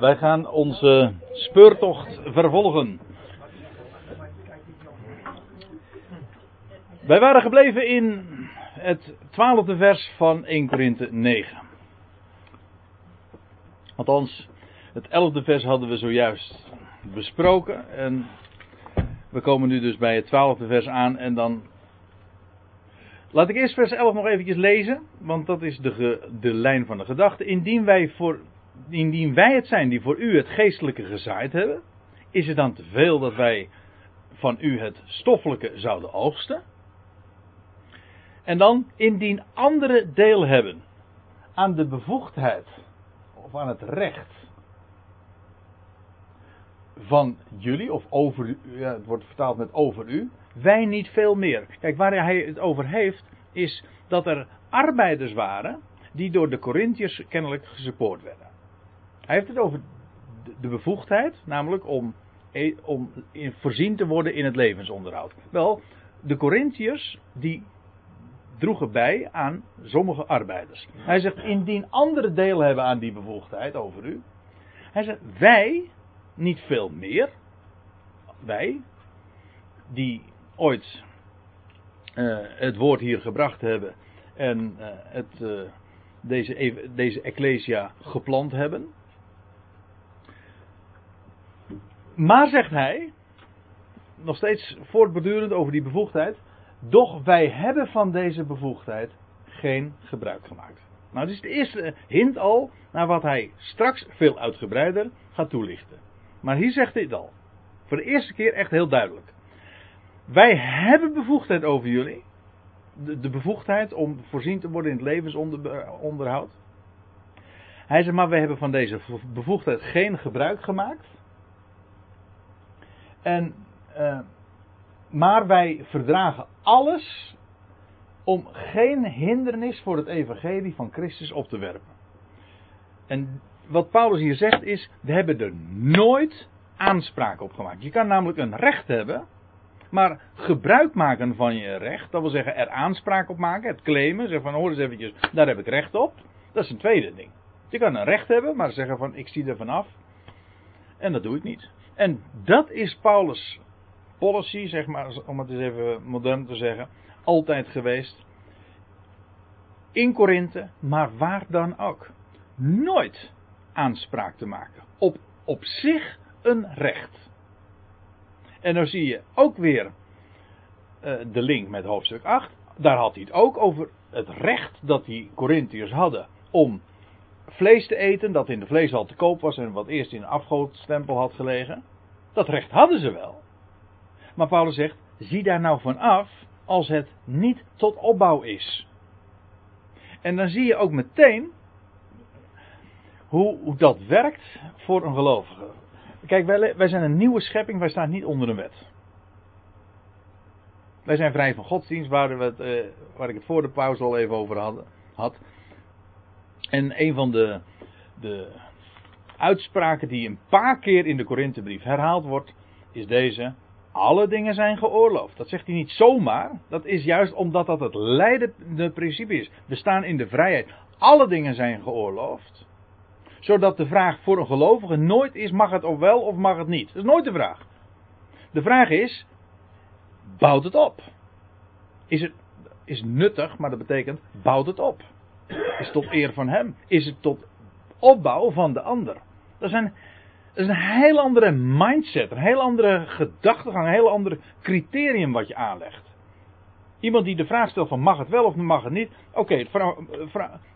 Wij gaan onze speurtocht vervolgen. Wij waren gebleven in het twaalfde vers van 1 Korinthe 9. Althans, het elfde vers hadden we zojuist besproken. En we komen nu dus bij het twaalfde vers aan. En dan. Laat ik eerst vers 11 nog eventjes lezen. Want dat is de, de lijn van de gedachte. Indien wij, voor, indien wij het zijn die voor u het geestelijke gezaaid hebben. Is het dan te veel dat wij van u het stoffelijke zouden oogsten? En dan, indien anderen deel hebben aan de bevoegdheid of aan het recht van jullie, of over u, ja, het wordt vertaald met over u, wij niet veel meer. Kijk, waar hij het over heeft, is dat er arbeiders waren die door de Corinthiërs kennelijk gesupport werden. Hij heeft het over de bevoegdheid, namelijk om, e- om voorzien te worden in het levensonderhoud. Wel, de Corinthiërs die droegen bij aan sommige arbeiders. Hij zegt, indien anderen deel hebben aan die bevoegdheid over u. Hij zegt, wij, niet veel meer, wij, die ooit uh, het woord hier gebracht hebben en uh, het, uh, deze, deze Ecclesia geplant hebben. Maar zegt hij, nog steeds voortbordurend over die bevoegdheid, doch wij hebben van deze bevoegdheid geen gebruik gemaakt. Nou, dit is de eerste hint al naar wat hij straks veel uitgebreider gaat toelichten. Maar hier zegt hij het al. Voor de eerste keer echt heel duidelijk. Wij hebben bevoegdheid over jullie. De, de bevoegdheid om voorzien te worden in het levensonderhoud. Hij zegt, maar wij hebben van deze bevoegdheid geen gebruik gemaakt. En uh, maar wij verdragen alles om geen hindernis voor het evangelie van Christus op te werpen. En wat Paulus hier zegt is, we hebben er nooit aanspraak op gemaakt. Je kan namelijk een recht hebben, maar gebruik maken van je recht, dat wil zeggen er aanspraak op maken, het claimen, zeggen van hoor eens eventjes, daar heb ik recht op. Dat is een tweede ding. Je kan een recht hebben, maar zeggen van ik zie er vanaf. En dat doe ik niet. En dat is Paulus policy, zeg maar, om het eens even modern te zeggen, altijd geweest. In Korinthe, maar waar dan ook. Nooit aanspraak te maken. Op, op zich een recht. En dan zie je ook weer uh, de link met hoofdstuk 8. Daar had hij het ook over het recht dat die Corinthiërs hadden om vlees te eten, dat in de vleeshal te koop was en wat eerst in een afgoodstempel had gelegen. Dat recht hadden ze wel. Maar Paulus zegt, zie daar nou van af als het niet tot opbouw is. En dan zie je ook meteen hoe, hoe dat werkt voor een gelovige. Kijk, wij, wij zijn een nieuwe schepping, wij staan niet onder een wet. Wij zijn vrij van godsdienst, waar, eh, ik het voor de pauze al even over had. had. En een van de, de uitspraken die een paar keer in de Korinthebrief herhaald wordt, is deze. Alle dingen zijn geoorloofd. Dat zegt hij niet zomaar. Dat is juist omdat dat het leidende principe is. We staan in de vrijheid. Alle dingen zijn geoorloofd. Zodat de vraag voor een gelovige nooit is: mag het of wel of mag het niet? Dat is nooit de vraag. De vraag is: bouwt het op? Is het is nuttig, maar dat betekent: bouwt het op? Is tot eer van hem? Is het tot opbouw van de ander? Dat zijn dat is een heel andere mindset, een heel andere gedachtegang, een heel ander criterium wat je aanlegt. Iemand die de vraag stelt van mag het wel of mag het niet. Oké,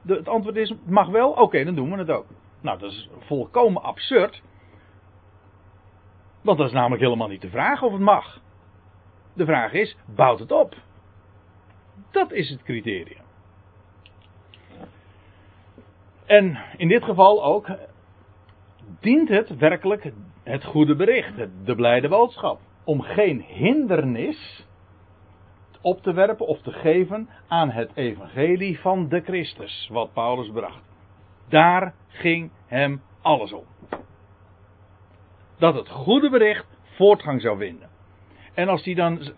het, antwoord is mag wel, oké, dan doen we het ook. Nou, dat is volkomen absurd. Want dat is namelijk helemaal niet de vraag of het mag. De vraag is, bouwt het op? Dat is het criterium. En in dit geval ook, dient het werkelijk het goede bericht, de blijde boodschap. Om geen hindernis op te werpen of te geven aan het evangelie van de Christus, wat Paulus bracht. Daar ging hem alles om. Dat het goede bericht voortgang zou vinden. En als, hij dan,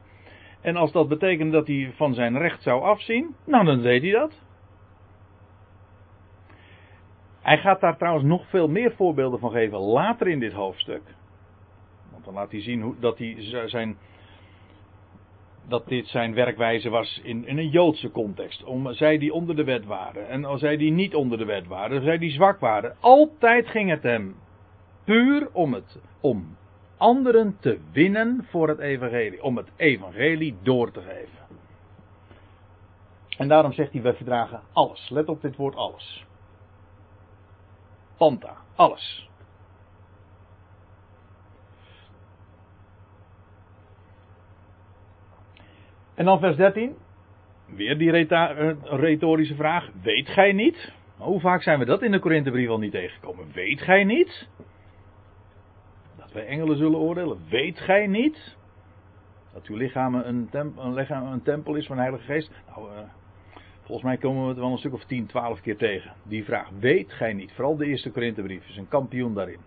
en als dat betekende dat hij van zijn recht zou afzien, nou dan deed hij dat. Hij gaat daar trouwens nog veel meer voorbeelden van geven later in dit hoofdstuk. Want dan laat hij zien hoe, dat, zijn, dat dit zijn werkwijze was in, in een Joodse context. Om zij die onder de wet waren en als zij die niet onder de wet waren, zij die zwak waren. Altijd ging het hem puur om, het, om anderen te winnen voor het evangelie. Om het evangelie door te geven. En daarom zegt hij, wij verdragen alles. Let op dit woord alles. Panta, alles. En dan vers 13. Weer die eh, retorische vraag. Weet gij niet? Hoe vaak zijn we dat in de Korinthebrief al niet tegengekomen? Weet gij niet? Dat wij engelen zullen oordelen. Weet gij niet? Dat uw lichaam een, een, lichaam een tempel is van de Heilige Geest. Nou, uh, Volgens mij komen we het wel een stuk of 10, 12 keer tegen. Die vraag weet gij niet. Vooral de eerste Korinthebrief is een kampioen daarin.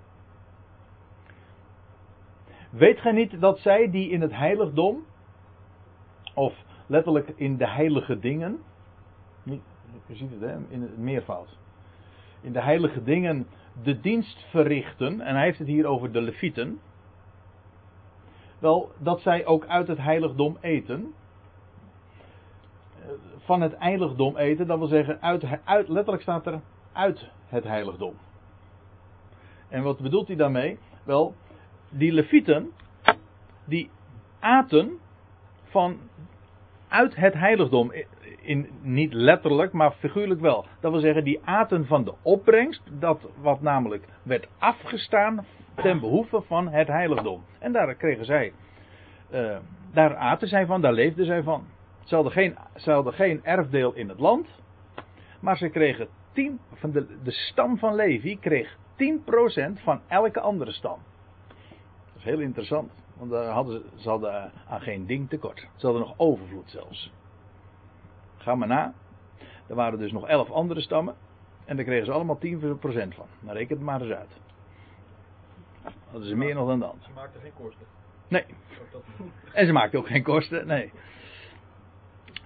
Weet gij niet dat zij die in het heiligdom, of letterlijk in de heilige dingen, je ziet het hè, in het meervoud, in de heilige dingen de dienst verrichten, en hij heeft het hier over de levieten, wel dat zij ook uit het heiligdom eten, van het heiligdom eten, dat wil zeggen, uit, uit, letterlijk staat er uit het heiligdom. En wat bedoelt hij daarmee? Wel, die levieten, die aten van uit het heiligdom. In, niet letterlijk, maar figuurlijk wel. Dat wil zeggen, die aten van de opbrengst, dat wat namelijk werd afgestaan ten behoeve van het heiligdom. En daar kregen zij, uh, daar aten zij van, daar leefden zij van. Ze hadden geen, ze hadden geen erfdeel in het land. Maar ze kregen 10, van de, de stam van Levi kreeg 10% van elke andere stam. Dat is heel interessant. Want daar hadden ze, ze hadden aan geen ding tekort. Ze hadden nog overvloed zelfs. Ga maar na. Er waren dus nog 11 andere stammen. En daar kregen ze allemaal 10% van. Nou reken het maar eens uit. Dat is meer nog dan dan. Ze maakten geen kosten. Nee. En ze maakten ook geen kosten. Nee.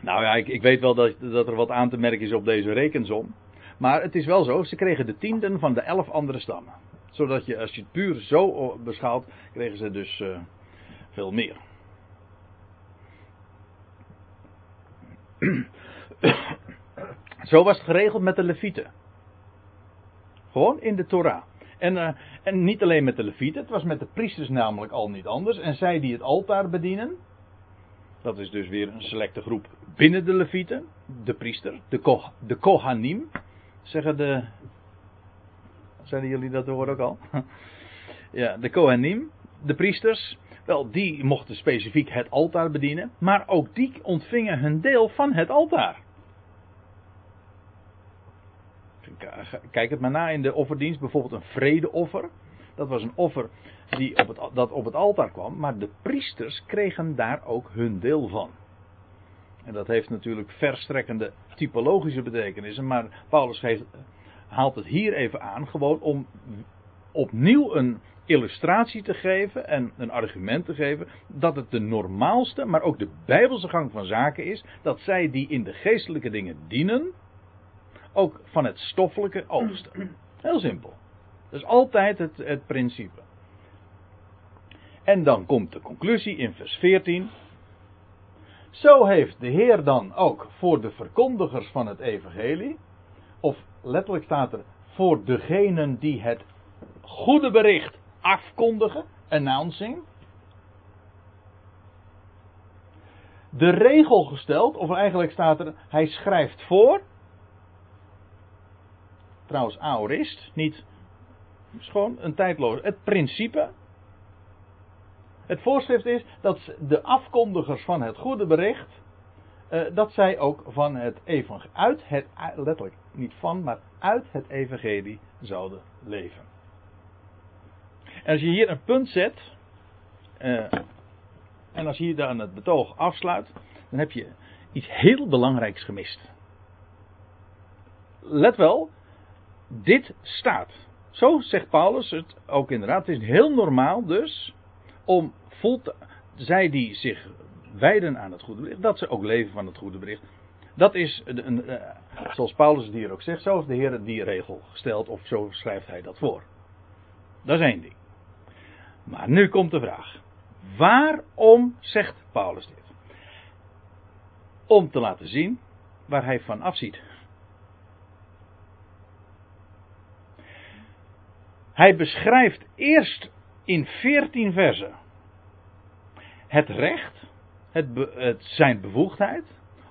Nou ja, ik, ik weet wel dat, dat, er wat aan te merken is op deze rekensom. Maar het is wel zo, ze kregen de tienden van de elf andere stammen. Zodat je, als je het puur zo beschouwt, kregen ze dus uh, veel meer. zo was het geregeld met de levieten. Gewoon in de Torah. En, uh, en niet alleen met de levieten, het was met de priesters namelijk al niet anders. En zij die het altaar bedienen, dat is dus weer een selecte groep binnen de Levieten. De priester, de, ko, de Kohanim. Zeggen de. Zeiden jullie dat horen ook al? ja, de Kohanim, de priesters. Wel, die mochten specifiek het altaar bedienen. Maar ook die ontvingen hun deel van het altaar. Kijk het maar na in de offerdienst, bijvoorbeeld een vredeoffer. Dat was een offer die op het, dat op het altaar kwam, maar de priesters kregen daar ook hun deel van. En dat heeft natuurlijk verstrekkende typologische betekenissen, maar Paulus geeft, haalt het hier even aan, gewoon om opnieuw een illustratie te geven en een argument te geven dat het de normaalste, maar ook de bijbelse gang van zaken is, dat zij die in de geestelijke dingen dienen, ook van het stoffelijke oogsten. Heel simpel. Dat is altijd het, het principe. En dan komt de conclusie in vers 14. Zo heeft de Heer dan ook voor de verkondigers van het evangelie, of letterlijk staat er voor degenen die het goede bericht afkondigen, announcing, de regel gesteld, of eigenlijk staat er, hij schrijft voor, trouwens aorist, niet, is gewoon een tijdloos, het principe, het voorschrift is dat de afkondigers van het goede bericht, uh, dat zij ook van het evangelie, uit letterlijk niet van, maar uit het evangelie zouden leven. En als je hier een punt zet, uh, en als je hier dan het betoog afsluit, dan heb je iets heel belangrijks gemist. Let wel, dit staat. Zo zegt Paulus het ook inderdaad. Het is heel normaal dus om vol zij die zich wijden aan het goede bericht, dat ze ook leven van het goede bericht. Dat is, een, eh, zoals Paulus het hier ook zegt, zo de Heer die regel gesteld, of zo schrijft hij dat voor. Dat is één ding. Maar nu komt de vraag. Waarom zegt Paulus dit? Om te laten zien waar hij van afziet. Hij beschrijft eerst in 14 versen het recht, het, het, zijn bevoegdheid,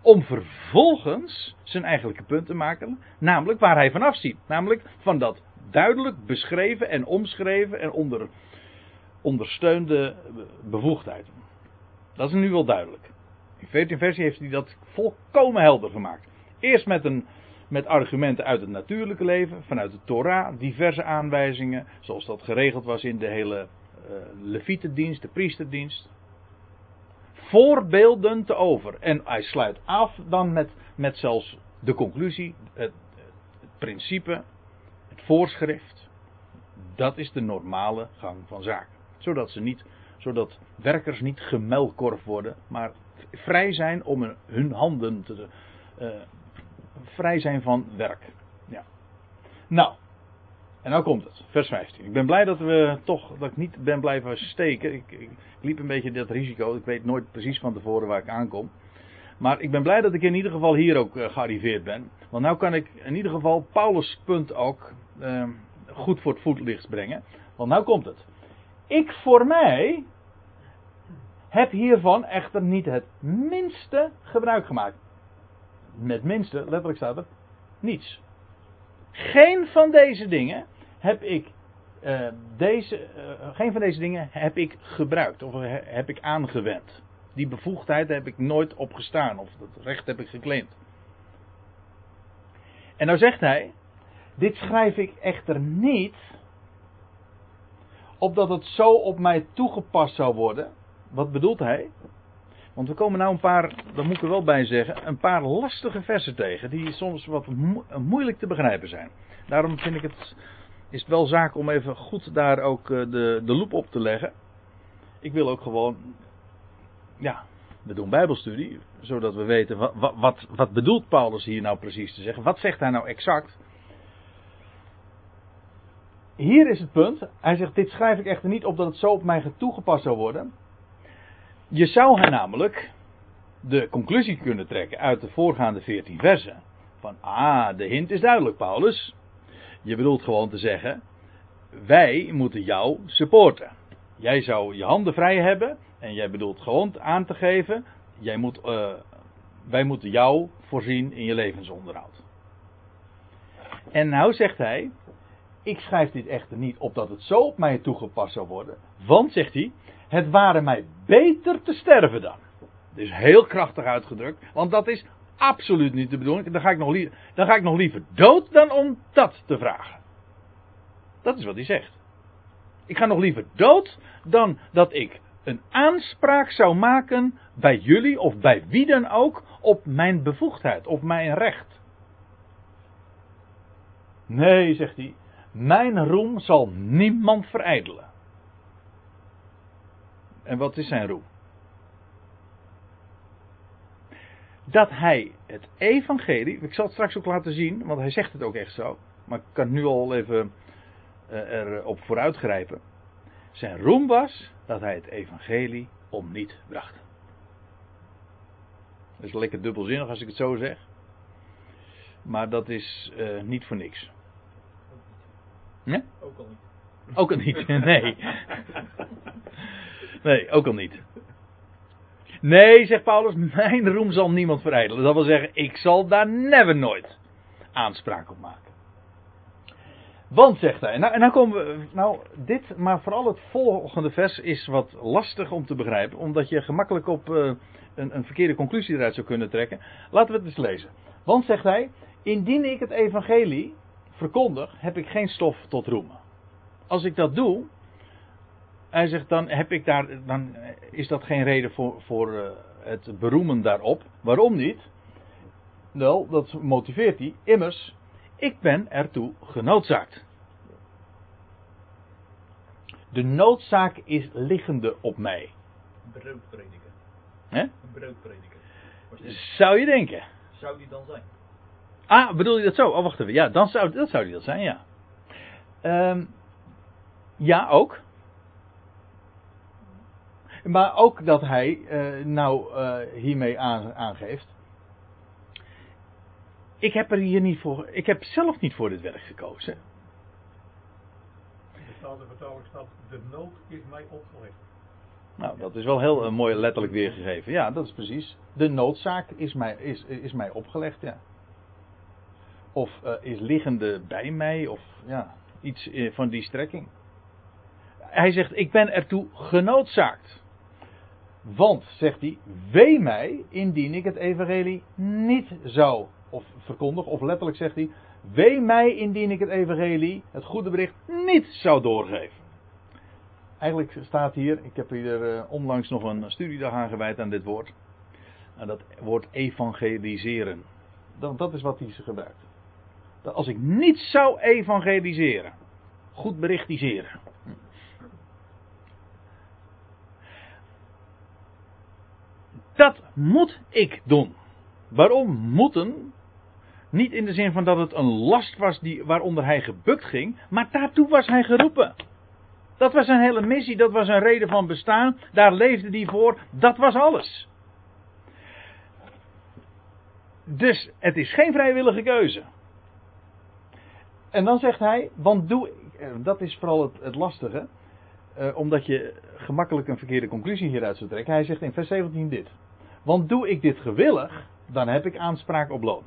om vervolgens zijn eigenlijke punt te maken, namelijk waar hij van afziet. Namelijk van dat duidelijk beschreven en omschreven en onder, ondersteunde bevoegdheid. Dat is nu wel duidelijk. In 14 versie heeft hij dat volkomen helder gemaakt. Eerst met, een, met argumenten uit het natuurlijke leven, vanuit de Torah, diverse aanwijzingen, zoals dat geregeld was in de hele uh, Levietendienst, de priesterdienst. Voorbeelden te over. En hij sluit af dan met, met zelfs de conclusie, het, het principe, het voorschrift. Dat is de normale gang van zaken. Zodat ze niet zodat werkers niet gemelkorf worden, maar vrij zijn om hun handen te. Uh, vrij zijn van werk. Ja. Nou, en nou komt het, vers 15. Ik ben blij dat we toch, dat ik niet ben blijven steken. Ik, ik, liep een beetje dat risico. Ik weet nooit precies van tevoren waar ik aankom. Maar ik ben blij dat ik in ieder geval hier ook uh, gearriveerd ben. Want nu kan ik in ieder geval Paulus' punt ook uh, goed voor het voetlicht brengen. Want nou komt het. Ik voor mij heb hiervan echter niet het minste gebruik gemaakt. Met minste, letterlijk staat er, niets. Geen van deze dingen heb ik, uh, deze, uh, geen van deze dingen heb ik gebruikt of heb ik aangewend. Die bevoegdheid heb ik nooit opgestaan of dat recht heb ik geclaimd. En nou zegt hij, dit schrijf ik echter niet opdat het zo op mij toegepast zou worden wat bedoelt hij? Want we komen nou een paar, daar moet ik er wel bij zeggen, een paar lastige versen tegen. Die soms wat moeilijk te begrijpen zijn. Daarom vind ik het, is wel zaak om even goed daar ook eh, de, de loep op te leggen. Ik wil ook gewoon, ja, we doen bijbelstudie. Zodat we weten, wat, wat, wat bedoelt Paulus hier nou precies te zeggen? Wat zegt hij nou exact? Hier is het punt. Hij zegt, dit schrijf ik echter niet op dat het zo op mij toegepast zou worden. Je zou haar namelijk de conclusie kunnen trekken uit de voorgaande 14 versen. Van, ah, de hint is duidelijk, Paulus. Je bedoelt gewoon te zeggen, wij moeten jou supporten. Jij zou je handen vrij hebben en jij bedoelt gewoon aan te geven, jij moet, uh, wij moeten jou voorzien in je levensonderhoud. En nou zegt hij, ik schrijf dit echter niet opdat het zo op mij toegepast zou worden. Want, zegt hij, het ware mij beter te sterven dan. Dit is heel krachtig uitgedrukt, want dat is absoluut niet de bedoeling. Dan ga ik nog, liever, dan ga ik nog liever dood dan om dat te vragen. Dat is wat hij zegt. Ik ga nog liever dood dan dat ik een aanspraak zou maken bij jullie of bij wie dan ook op mijn bevoegdheid, op mijn recht. Nee, zegt hij, mijn roem zal niemand verijdelen. En wat is zijn roem? Dat hij het evangelie, ik zal het straks ook laten zien, want hij zegt het ook echt zo, maar ik kan nu al even uh, erop vooruitgrijpen. Zijn roem was dat hij het evangelie om niet bracht. Dat is lekker dubbelzinnig als ik het zo zeg. Maar dat is uh, niet voor niks. Nee? Ook al niet. Ook al niet, nee. Nee, ook al niet. Nee, zegt Paulus, mijn roem zal niemand verijdelen. Dat wil zeggen, ik zal daar never nooit aanspraak op maken. Want, zegt hij, nou, en dan komen we, nou, dit, maar vooral het volgende vers is wat lastig om te begrijpen, omdat je gemakkelijk op uh, een, een verkeerde conclusie eruit zou kunnen trekken. Laten we het eens lezen. Want, zegt hij, indien ik het evangelie verkondig, heb ik geen stof tot roemen. Als ik dat doe, hij zegt dan heb ik daar, dan is dat geen reden voor, voor uh, het beroemen daarop. Waarom niet? Wel, dat motiveert hij. Immers, ik ben ertoe genoodzaakt. De noodzaak is liggende op mij. Broodprediker. Hè? Een broodprediker. Zou je denken. zou die dan zijn? Ah, bedoel je dat zo? Oh, wacht even. Ja, dan zou, dat zou die dat zijn, ja. Ehm, ja, ook. Maar ook dat hij uh, nou uh, hiermee aan, aangeeft. Ik heb er hier niet voor. Ik heb zelf niet voor dit werk gekozen. De vertaling staat: De nood is mij opgelegd. Nou, dat is wel heel uh, mooi letterlijk weergegeven. Ja, dat is precies. De noodzaak is mij, is, is mij opgelegd, ja. Of is liggende bij mij, of ja, iets van die strekking. Hij zegt: Ik ben ertoe genoodzaakt. Want, zegt hij, wee mij indien ik het evangelie niet zou of verkondig, of letterlijk zegt hij, wee mij indien ik het evangelie, het goede bericht, niet zou doorgeven. Eigenlijk staat hier, ik heb hier uh, onlangs nog een studiedag aan gewijd aan dit woord. En dat woord evangeliseren. Dat, dat is wat hij gebruikt. Dat als ik niet zou evangeliseren, goed berichtiseren. Dat moet ik doen. Waarom moeten? Niet in de zin van dat het een last was die, waaronder hij gebukt ging, maar daartoe was hij geroepen. Dat was zijn hele missie, dat was een reden van bestaan, daar leefde hij voor, dat was alles. Dus het is geen vrijwillige keuze. En dan zegt hij, want doe, eh, dat is vooral het, het lastige, eh, omdat je gemakkelijk een verkeerde conclusie hieruit zou trekken. Hij zegt in vers 17 dit. Want doe ik dit gewillig, dan heb ik aanspraak op loon.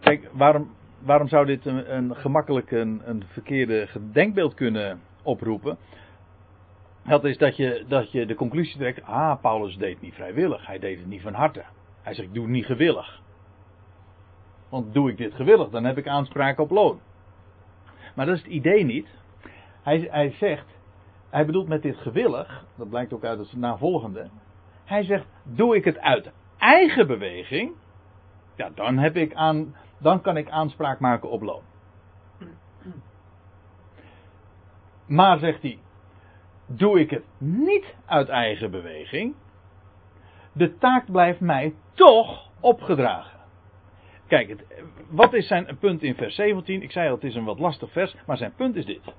Kijk, waarom, waarom zou dit een, een gemakkelijk een, een verkeerde gedenkbeeld kunnen oproepen? Dat is dat je, dat je de conclusie trekt, ah, Paulus deed niet vrijwillig, hij deed het niet van harte. Hij zegt, ik doe het niet gewillig. Want doe ik dit gewillig, dan heb ik aanspraak op loon. Maar dat is het idee niet. Hij, hij zegt, hij bedoelt met dit gewillig, dat blijkt ook uit het navolgende. Hij zegt, doe ik het uit eigen beweging, ja, dan, heb ik aan, dan kan ik aanspraak maken op loon. Maar zegt hij, doe ik het niet uit eigen beweging, de taak blijft mij toch opgedragen. Kijk, wat is zijn punt in vers 17? Ik zei al, het is een wat lastig vers, maar zijn punt is dit.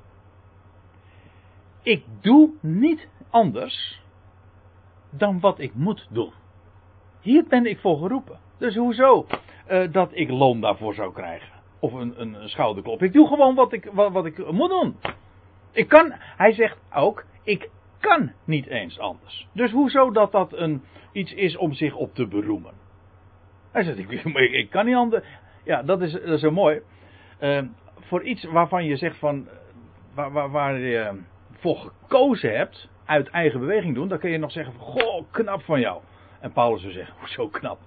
Ik doe niet anders dan wat ik moet doen. Hier ben ik voor geroepen. Dus hoezo uh, dat ik loon daarvoor zou krijgen? Of een, een, schouderklop. Ik doe gewoon wat ik, wat, wat ik moet doen. Ik kan, hij zegt ook, ik kan niet eens anders. Dus hoezo dat dat een, iets is om zich op te beroemen? Hij zegt, ik, ik, kan niet anders. Ja, dat is, dat is zo mooi. Uh, voor iets waarvan je zegt van, waar, waar, waar je voor gekozen hebt, uit eigen beweging doen, dan kun je nog zeggen van, goh, knap van jou. En Paulus zou zeggen, hoezo knap?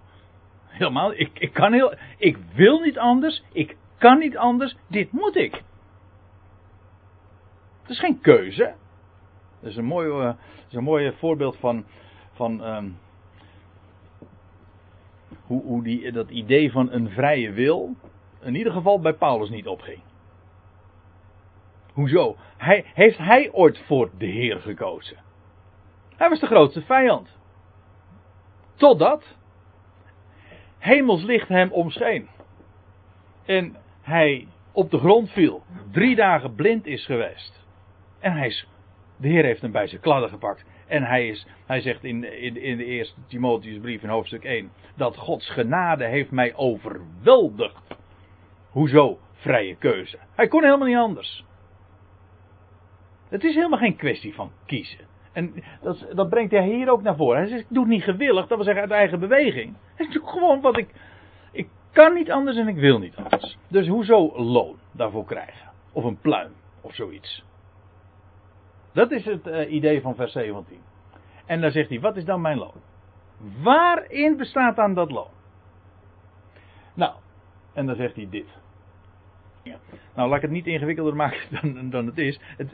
Helemaal, ik, ik kan heel, ik wil niet anders, ik kan niet anders, dit moet ik. Het is geen keuze. Dat is een mooi, uh, is een mooi voorbeeld van, van um, hoe, hoe die, dat idee van een vrije wil in ieder geval bij Paulus niet opging. Hoezo? Hij, heeft hij ooit voor de Heer gekozen? Hij was de grootste vijand. Totdat hemelslicht hem omscheen. En hij op de grond viel. Drie dagen blind is geweest. En hij is, de Heer heeft hem bij zijn kladden gepakt. En hij, is, hij zegt in, in, in de eerste Timotheusbrief in hoofdstuk 1. Dat Gods genade heeft mij overweldigd. Hoezo? Vrije keuze. Hij kon helemaal niet anders. Het is helemaal geen kwestie van kiezen. En dat, dat, brengt hij hier ook naar voren. Hij zegt, ik doe het niet gewillig, dat wil zeggen uit eigen beweging. Ik doe gewoon wat ik... Ik kan niet anders en ik wil niet anders. Dus hoezo loon daarvoor krijgen? Of een pluim, of zoiets. Dat is het uh, idee van vers 17. En dan zegt hij, wat is dan mijn loon? Waarin bestaat dan dat loon? Nou, en dan zegt hij dit. Nou, laat ik het niet ingewikkelder maken dan, dan het is. Het,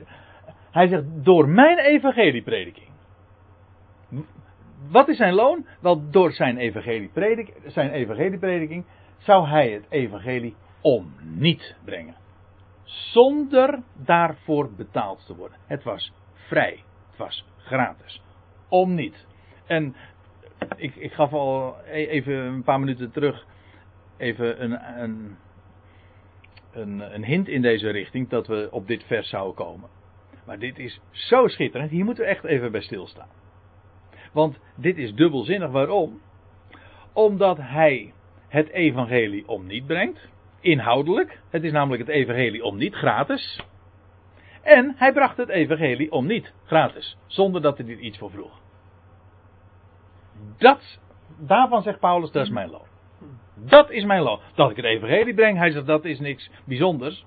hij zegt, door mijn evangelieprediking. Wat is zijn loon? Wel, door zijn, evangeliepredik, zijn evangelieprediking zou hij het evangelie om niet brengen. Zonder daarvoor betaald te worden. Het was vrij. Het was gratis. Om niet. En ik, ik gaf al e- even een paar minuten terug even een, een, een, een hint in deze richting dat we op dit vers zouden komen. Maar dit is zo schitterend, hier moeten we echt even bij stilstaan. Want dit is dubbelzinnig. Waarom? Omdat hij het evangelie om niet brengt. Inhoudelijk. Het is namelijk het evangelie om niet gratis. En hij bracht het evangelie om niet gratis. Zonder dat hij er iets voor vroeg. Dat, daarvan zegt Paulus, dat is mijn loon. Dat is mijn loon. Dat ik het evangelie breng, hij zegt, dat is niks bijzonders.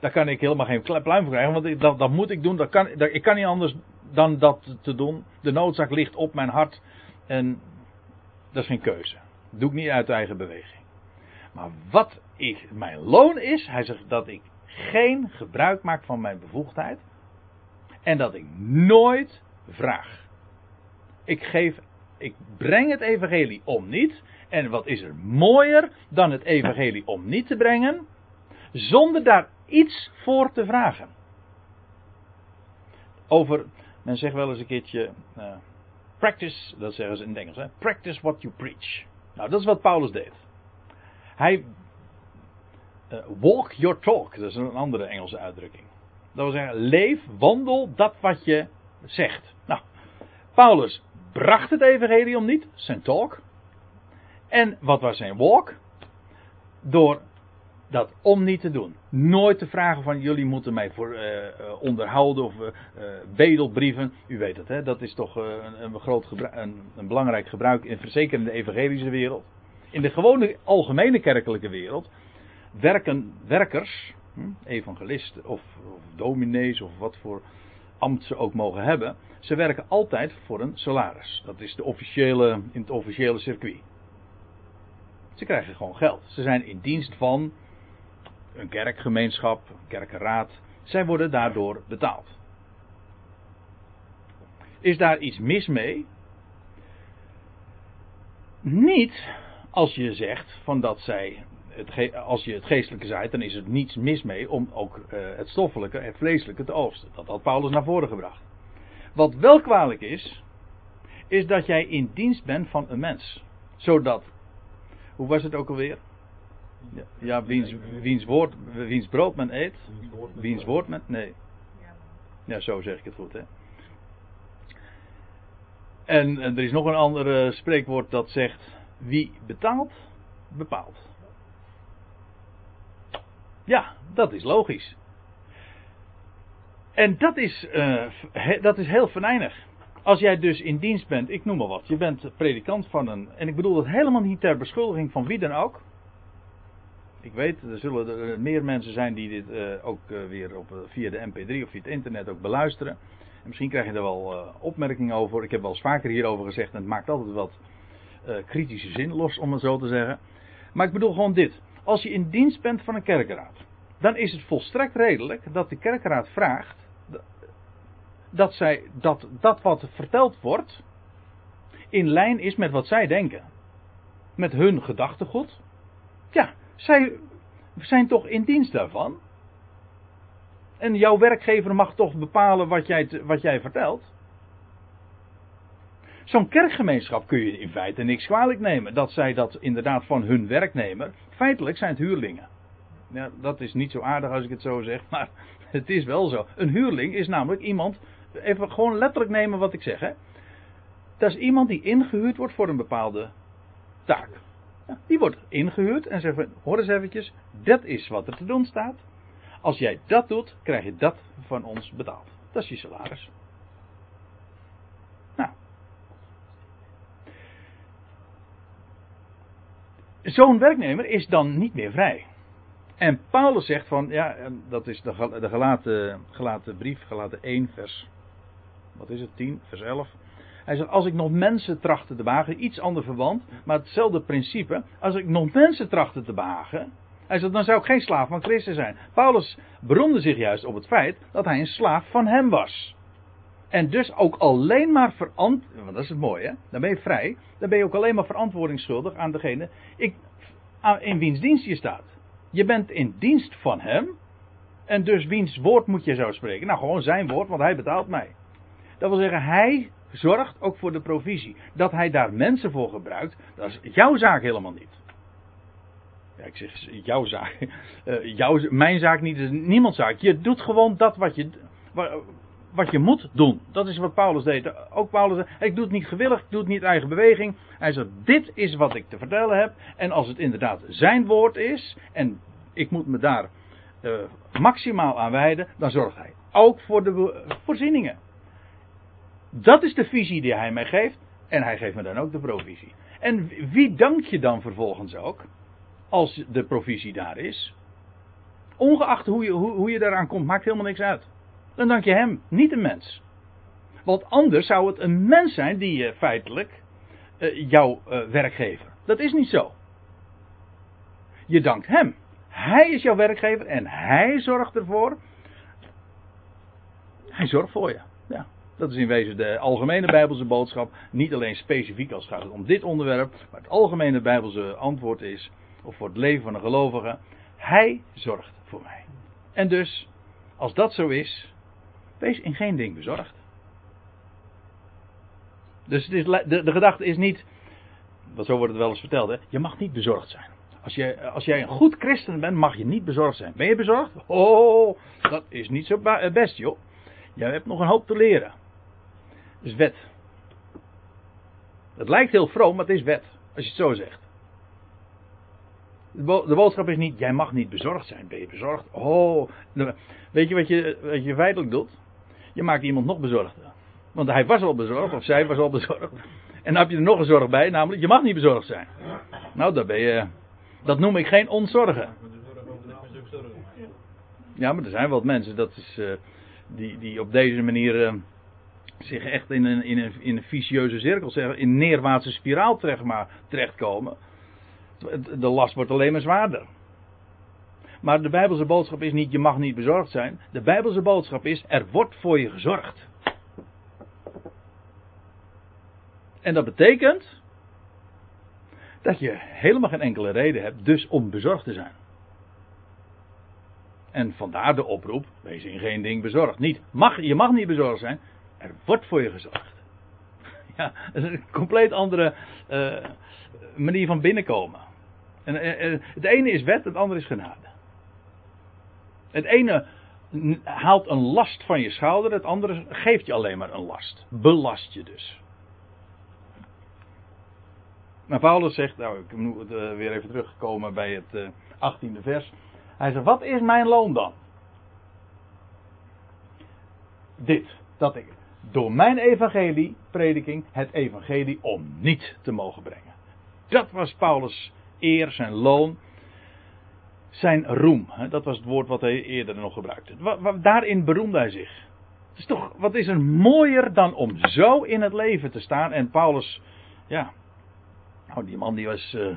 Daar kan ik helemaal geen pluim voor krijgen, want dat, dat, moet ik doen. Dat kan, ik kan niet anders dan dat te doen. De noodzaak ligt op mijn hart. En dat is geen keuze. Dat doe ik niet uit eigen beweging. Maar wat ik, mijn loon is, hij zegt dat ik geen gebruik maak van mijn bevoegdheid. En dat ik nooit vraag. Ik geef, ik breng het evangelie om niet. En wat is er mooier dan het evangelie om niet te brengen, zonder daar iets voor te vragen. Over, men zegt wel eens een keertje, uh, practice, dat zeggen ze in het Engels, hè? practice what you preach. Nou, dat is wat Paulus deed. Hij, uh, walk your talk, dat is een andere Engelse uitdrukking. Dat wil zeggen, leef, wandel dat wat je zegt. Nou, Paulus bracht het evangelie om niet, zijn talk. En wat was zijn walk? Door dat om niet te doen. Nooit te vragen van jullie moeten mij voor, uh, onderhouden of uh, bedelbrieven. U weet het, hè? dat is toch een, een, groot een, een, belangrijk gebruik, in, de evangelische wereld. In de gewone algemene kerkelijke wereld werken werkers, hm, evangelisten of, of dominees of wat voor ambt ze ook mogen hebben. Ze werken altijd voor een salaris. Dat is de officiële, in het officiële circuit. Ze krijgen gewoon geld. Ze zijn in dienst van een kerkgemeenschap, een kerkenraad. Zij worden daardoor betaald. Is daar iets mis mee? Niet als je zegt van dat zij, het, als je het geestelijke zaait, dan is er niets mis mee om ook uh, het stoffelijke, het vleeselijke te oogsten. Dat had Paulus naar voren gebracht. Wat wel kwalijk is, is dat jij in dienst bent van een mens. Zodat hoe was het ook alweer? Ja, wiens, brood men eet. Wiens woord men. Nee. Ja, zo zeg ik het goed, hè. En, er is nog een ander spreekwoord dat zegt: wie betaalt, bepaalt. Ja, dat is logisch. En dat is, he, dat is heel venijnig. Als jij dus in dienst bent, ik noem maar wat, je bent predikant van een. En ik bedoel dat helemaal niet ter beschuldiging van wie dan ook. Ik weet, er zullen er meer mensen zijn die dit uh, ook uh, weer op, via de MP3 of via het internet ook beluisteren. En misschien krijg je er wel opmerkingen over. Ik heb wel eens vaker hierover gezegd en het maakt altijd wat kritische zin los, om het zo te zeggen. Maar ik bedoel gewoon dit. Als je in dienst bent van een kerkenraad, dan is het volstrekt redelijk dat de kerkenraad vraagt dat, zij, dat dat wat verteld wordt in lijn is met wat zij denken. Met hun gedachtegoed. Ja, zij zijn toch in dienst daarvan. En jouw werkgever mag toch bepalen wat jij, wat jij vertelt. Zo'n kerkgemeenschap kun je in feite niks kwalijk nemen. Dat zij dat inderdaad van hun werknemer. Feitelijk zijn het huurlingen. Ja, dat is niet zo aardig als ik het zo zeg, maar het is wel zo. Een huurling is namelijk iemand even gewoon letterlijk nemen wat ik zeg. Hè. Dat is iemand die ingehuurd wordt voor een bepaalde taak. Die wordt ingehuurd en zegt: hoor eens eventjes, dat is wat er te doen staat. Als jij dat doet, krijg je dat van ons betaald. Dat is je salaris. Nou. Zo'n werknemer is dan niet meer vrij. En Paulus zegt van, ja, dat is de, de gelaten, gelaten brief, gelaten 1, vers wat is het, 10, vers 11. Hij zegt, als ik nog mensen trachtte te behagen, iets ander verwant, maar hetzelfde principe. Als ik nog mensen trachtte te behagen, hij zegt, dan zou ik geen slaaf van Christus zijn. Paulus beroemde zich juist op het feit dat hij een slaaf van hem was. En dus ook alleen maar verantwoording, want dat is het mooie, hè? dan ben je vrij, dan ben je ook alleen maar verantwoording schuldig aan degene ik, in wiens dienst je staat. Je bent in dienst van hem, en dus wiens woord moet je zo spreken? Nou, gewoon zijn woord, want hij betaalt mij. Dat wil zeggen, hij zorgt ook voor de provisie. Dat hij daar mensen voor gebruikt, dat is jouw zaak helemaal niet. Ja, ik zeg jouw zaak. Uh, jouw, mijn zaak niet, is niemands zaak. Je doet gewoon dat wat je, wat je moet doen. Dat is wat Paulus deed. Ook Paulus zei, ik doe het niet gewillig, ik doe het niet eigen beweging. Hij zegt, dit is wat ik te vertellen heb. En als het inderdaad zijn woord is, en ik moet me daar uh, maximaal aan wijden, dan zorgt hij ook voor de voorzieningen. Dat is de visie die hij mij geeft. En hij geeft me dan ook de provisie. En wie dank je dan vervolgens ook? Als de provisie daar is. Ongeacht hoe je, hoe, hoe je daaraan komt, maakt helemaal niks uit. Dan dank je hem, niet een mens. Want anders zou het een mens zijn die je feitelijk uh, jouw uh, werkgever. Dat is niet zo. Je dankt hem. Hij is jouw werkgever en hij zorgt ervoor. Hij zorgt voor je. Ja. Dat is in wezen de algemene Bijbelse boodschap. Niet alleen specifiek als het gaat om dit onderwerp. Maar het algemene Bijbelse antwoord is. Of voor het leven van een gelovige. Hij zorgt voor mij. En dus, als dat zo is. Wees in geen ding bezorgd. Dus het is, de, de gedachte is niet. Want zo wordt het wel eens verteld. Hè, je mag niet bezorgd zijn. Als jij, als jij een goed christen bent, mag je niet bezorgd zijn. Ben je bezorgd? Oh, dat is niet zo best, joh. Jij hebt nog een hoop te leren is wet. Het lijkt heel vroom, maar het is wet. Als je het zo zegt. De boodschap is niet, jij mag niet bezorgd zijn. Ben je bezorgd? Oh, weet je wat je, wat je feitelijk doet? Je maakt iemand nog bezorgder. Want hij was al bezorgd, of zij was al bezorgd. En dan heb je er nog een zorg bij, namelijk, je mag niet bezorgd zijn. Nou, dan ben je, dat noem ik geen onzorgen. Ja, maar er zijn wel mensen, dat is, uh, die, die op deze manier... Uh, zich echt in een, in een, in een vicieuze cirkel, zeg, in een neerwaartse spiraal terecht, maar, terechtkomen. De last wordt alleen maar zwaarder. Maar de Bijbelse boodschap is niet, je mag niet bezorgd zijn. De Bijbelse boodschap is, er wordt voor je gezorgd. En dat betekent dat je helemaal geen enkele reden hebt, dus om bezorgd te zijn. En vandaar de oproep, wees in geen ding bezorgd. Niet, mag, je mag niet bezorgd zijn, er wordt voor je gezorgd. Ja, dat is een compleet andere uh, manier van binnenkomen. En, uh, het ene is wet, het andere is genade. Het ene haalt een last van je schouder, het andere geeft je alleen maar een last. Belast je dus. Maar Paulus zegt, nou ik moet weer even terugkomen bij het 18e vers. Hij zegt, wat is mijn loon dan? Dit, dat ik door mijn evangelie, prediking, het evangelie om niet te mogen brengen. Dat was Paulus' eer, zijn loon, zijn roem. Dat was het woord wat hij eerder nog gebruikte. Daarin beroemde hij zich. Het is toch, wat is er mooier dan om zo in het leven te staan? En Paulus, ja, nou die man die was, uh,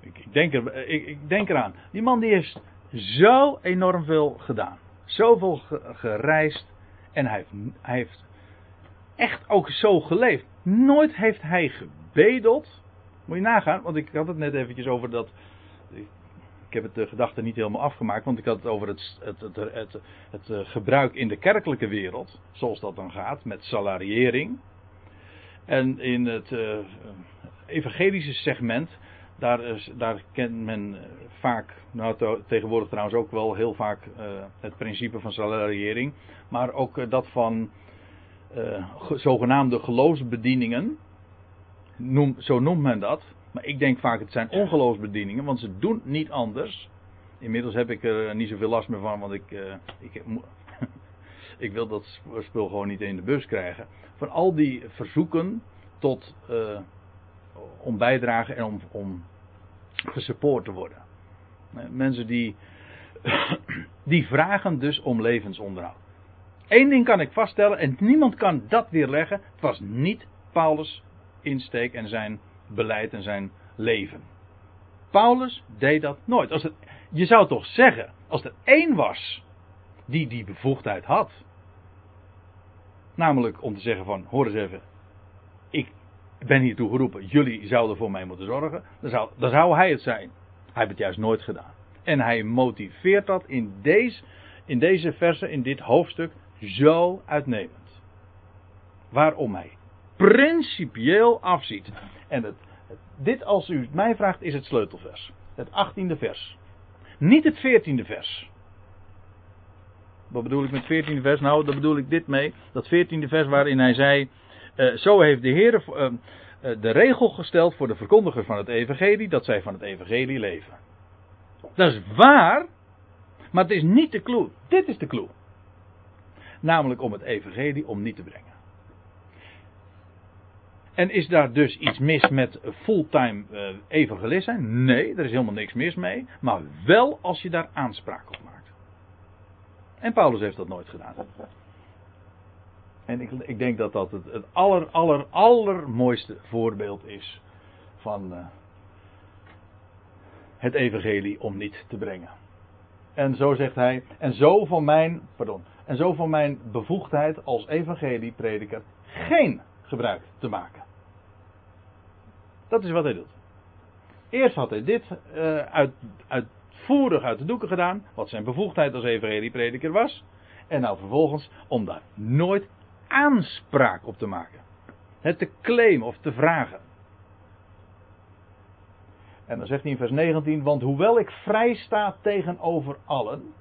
ik, ik, denk er, ik, ik, denk eraan, die man die heeft zo enorm veel gedaan. Zoveel gereisd, en hij heeft, echt ook zo geleefd. Nooit heeft hij gebedeld. Moet je nagaan, want ik had het net eventjes over dat. Ik heb het de gedachte niet helemaal afgemaakt, want ik had het over het, het, het, het, eh, gebruik in de kerkelijke wereld. Zoals dat dan gaat, met salariering. En in het uh, evangelische segment daar, is, daar kent men eh, vaak, nou tegenwoordig trouwens ook wel heel vaak uh, het principe van salariering, maar ook uh, dat van uh, zogenaamde geloofsbedieningen. Noem, zo noemt men dat. Maar ik denk vaak het zijn ongeloofsbedieningen, want ze doen niet anders. Inmiddels heb ik er niet zoveel last meer van, want ik, ik, ik wil dat spul gewoon niet in de bus krijgen. Van al die verzoeken tot om bijdragen en om, om gesupport te worden. Mensen die, die vragen dus om levensonderhoud. Eén ding kan ik vaststellen en niemand kan dat weerleggen. Het was niet Paulus' insteek en zijn beleid en zijn leven. Paulus deed dat nooit. Als het, je zou toch zeggen, als er één was die die bevoegdheid had. Namelijk om te zeggen van, hoor eens even, ben hiertoe geroepen, jullie zouden voor mij moeten zorgen, dan zou, dan zou hij het zijn. Hij heeft het juist nooit gedaan. En hij motiveert dat in deze, in deze verse, in dit hoofdstuk, zo uitnemend. waarom hij principieel afziet. En het, dit, als u het mij vraagt, is het sleutelvers. Het 18e vers. Niet het 14e vers. Wat bedoel ik met 14e vers? Nou, daar bedoel ik dit mee. Dat 14e vers waarin hij zei. Uh, zo heeft de Heer uh, uh, de regel gesteld voor de verkondigers van het Evangelie. dat zij van het Evangelie leven. Dat is waar. Maar het is niet de clue. Dit is de clue. Namelijk om het Evangelie om niet te brengen. En is daar dus iets mis met fulltime evangelist? Nee, er is helemaal niks mis mee. Maar wel als je daar aanspraak op maakt. En Paulus heeft dat nooit gedaan. En ik, ik denk dat dat het, het aller, aller, allermooiste voorbeeld is van uh, het evangelie om niet te brengen. En zo zegt hij, en zo van mijn, pardon, en zo van mijn bevoegdheid als evangelieprediker geen gebruik te maken. Dat is wat hij doet. Eerst had hij dit uh, uit, uitvoerig uit de doeken gedaan, wat zijn bevoegdheid als evangelieprediker was. En nou vervolgens om daar nooit aanspraak op te maken. Het te claimen of te vragen. En dan zegt hij in vers 19, want hoewel ik vrij sta tegenover allen,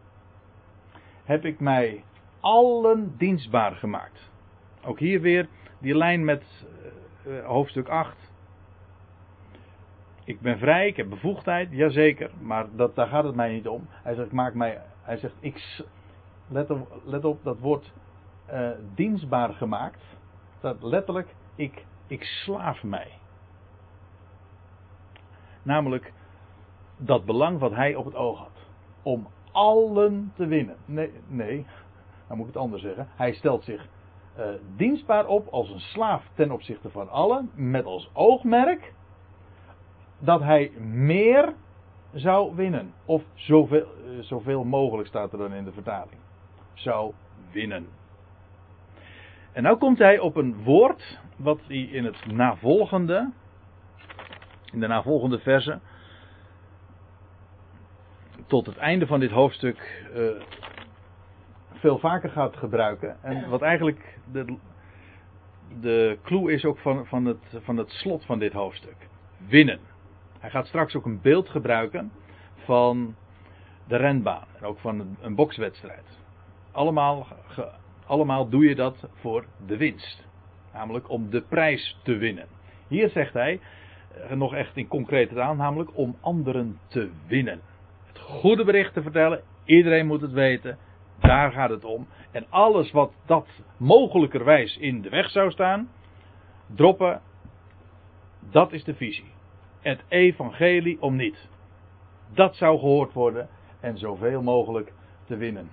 heb ik mij allen dienstbaar gemaakt. Ook hier weer die lijn met uh, hoofdstuk 8. Ik ben vrij, ik heb bevoegdheid, jazeker, maar dat, daar gaat het mij niet om. Hij zegt, maak mij, hij zegt, ik, let op, let op dat woord uh, dienstbaar gemaakt. Dat letterlijk, ik, ik slaaf mij. Namelijk dat belang wat hij op het oog had. Om allen te winnen. Nee, nee, dan moet ik het anders zeggen. Hij stelt zich uh, dienstbaar op als een slaaf ten opzichte van allen, met als oogmerk dat hij meer zou winnen. Of zoveel, uh, zoveel mogelijk staat er dan in de vertaling. Zou winnen. En nou komt hij op een woord wat hij in het navolgende, in de navolgende verse, tot het einde van dit hoofdstuk uh, veel vaker gaat gebruiken. En wat eigenlijk de, de clue is ook van, van, het, van het slot van dit hoofdstuk. Winnen. Hij gaat straks ook een beeld gebruiken van de renbaan. En ook van een bokswedstrijd. Allemaal, ge, allemaal doe je dat voor de winst. Namelijk om de prijs te winnen. Hier zegt hij, eh, nog echt in concrete taal, namelijk om anderen te winnen. Het goede bericht te vertellen, iedereen moet het weten. Daar gaat het om. En alles wat dat mogelijkerwijs in de weg zou staan, droppen, dat is de visie. Het evangelie om niet. Dat zou gehoord worden en zoveel mogelijk te winnen.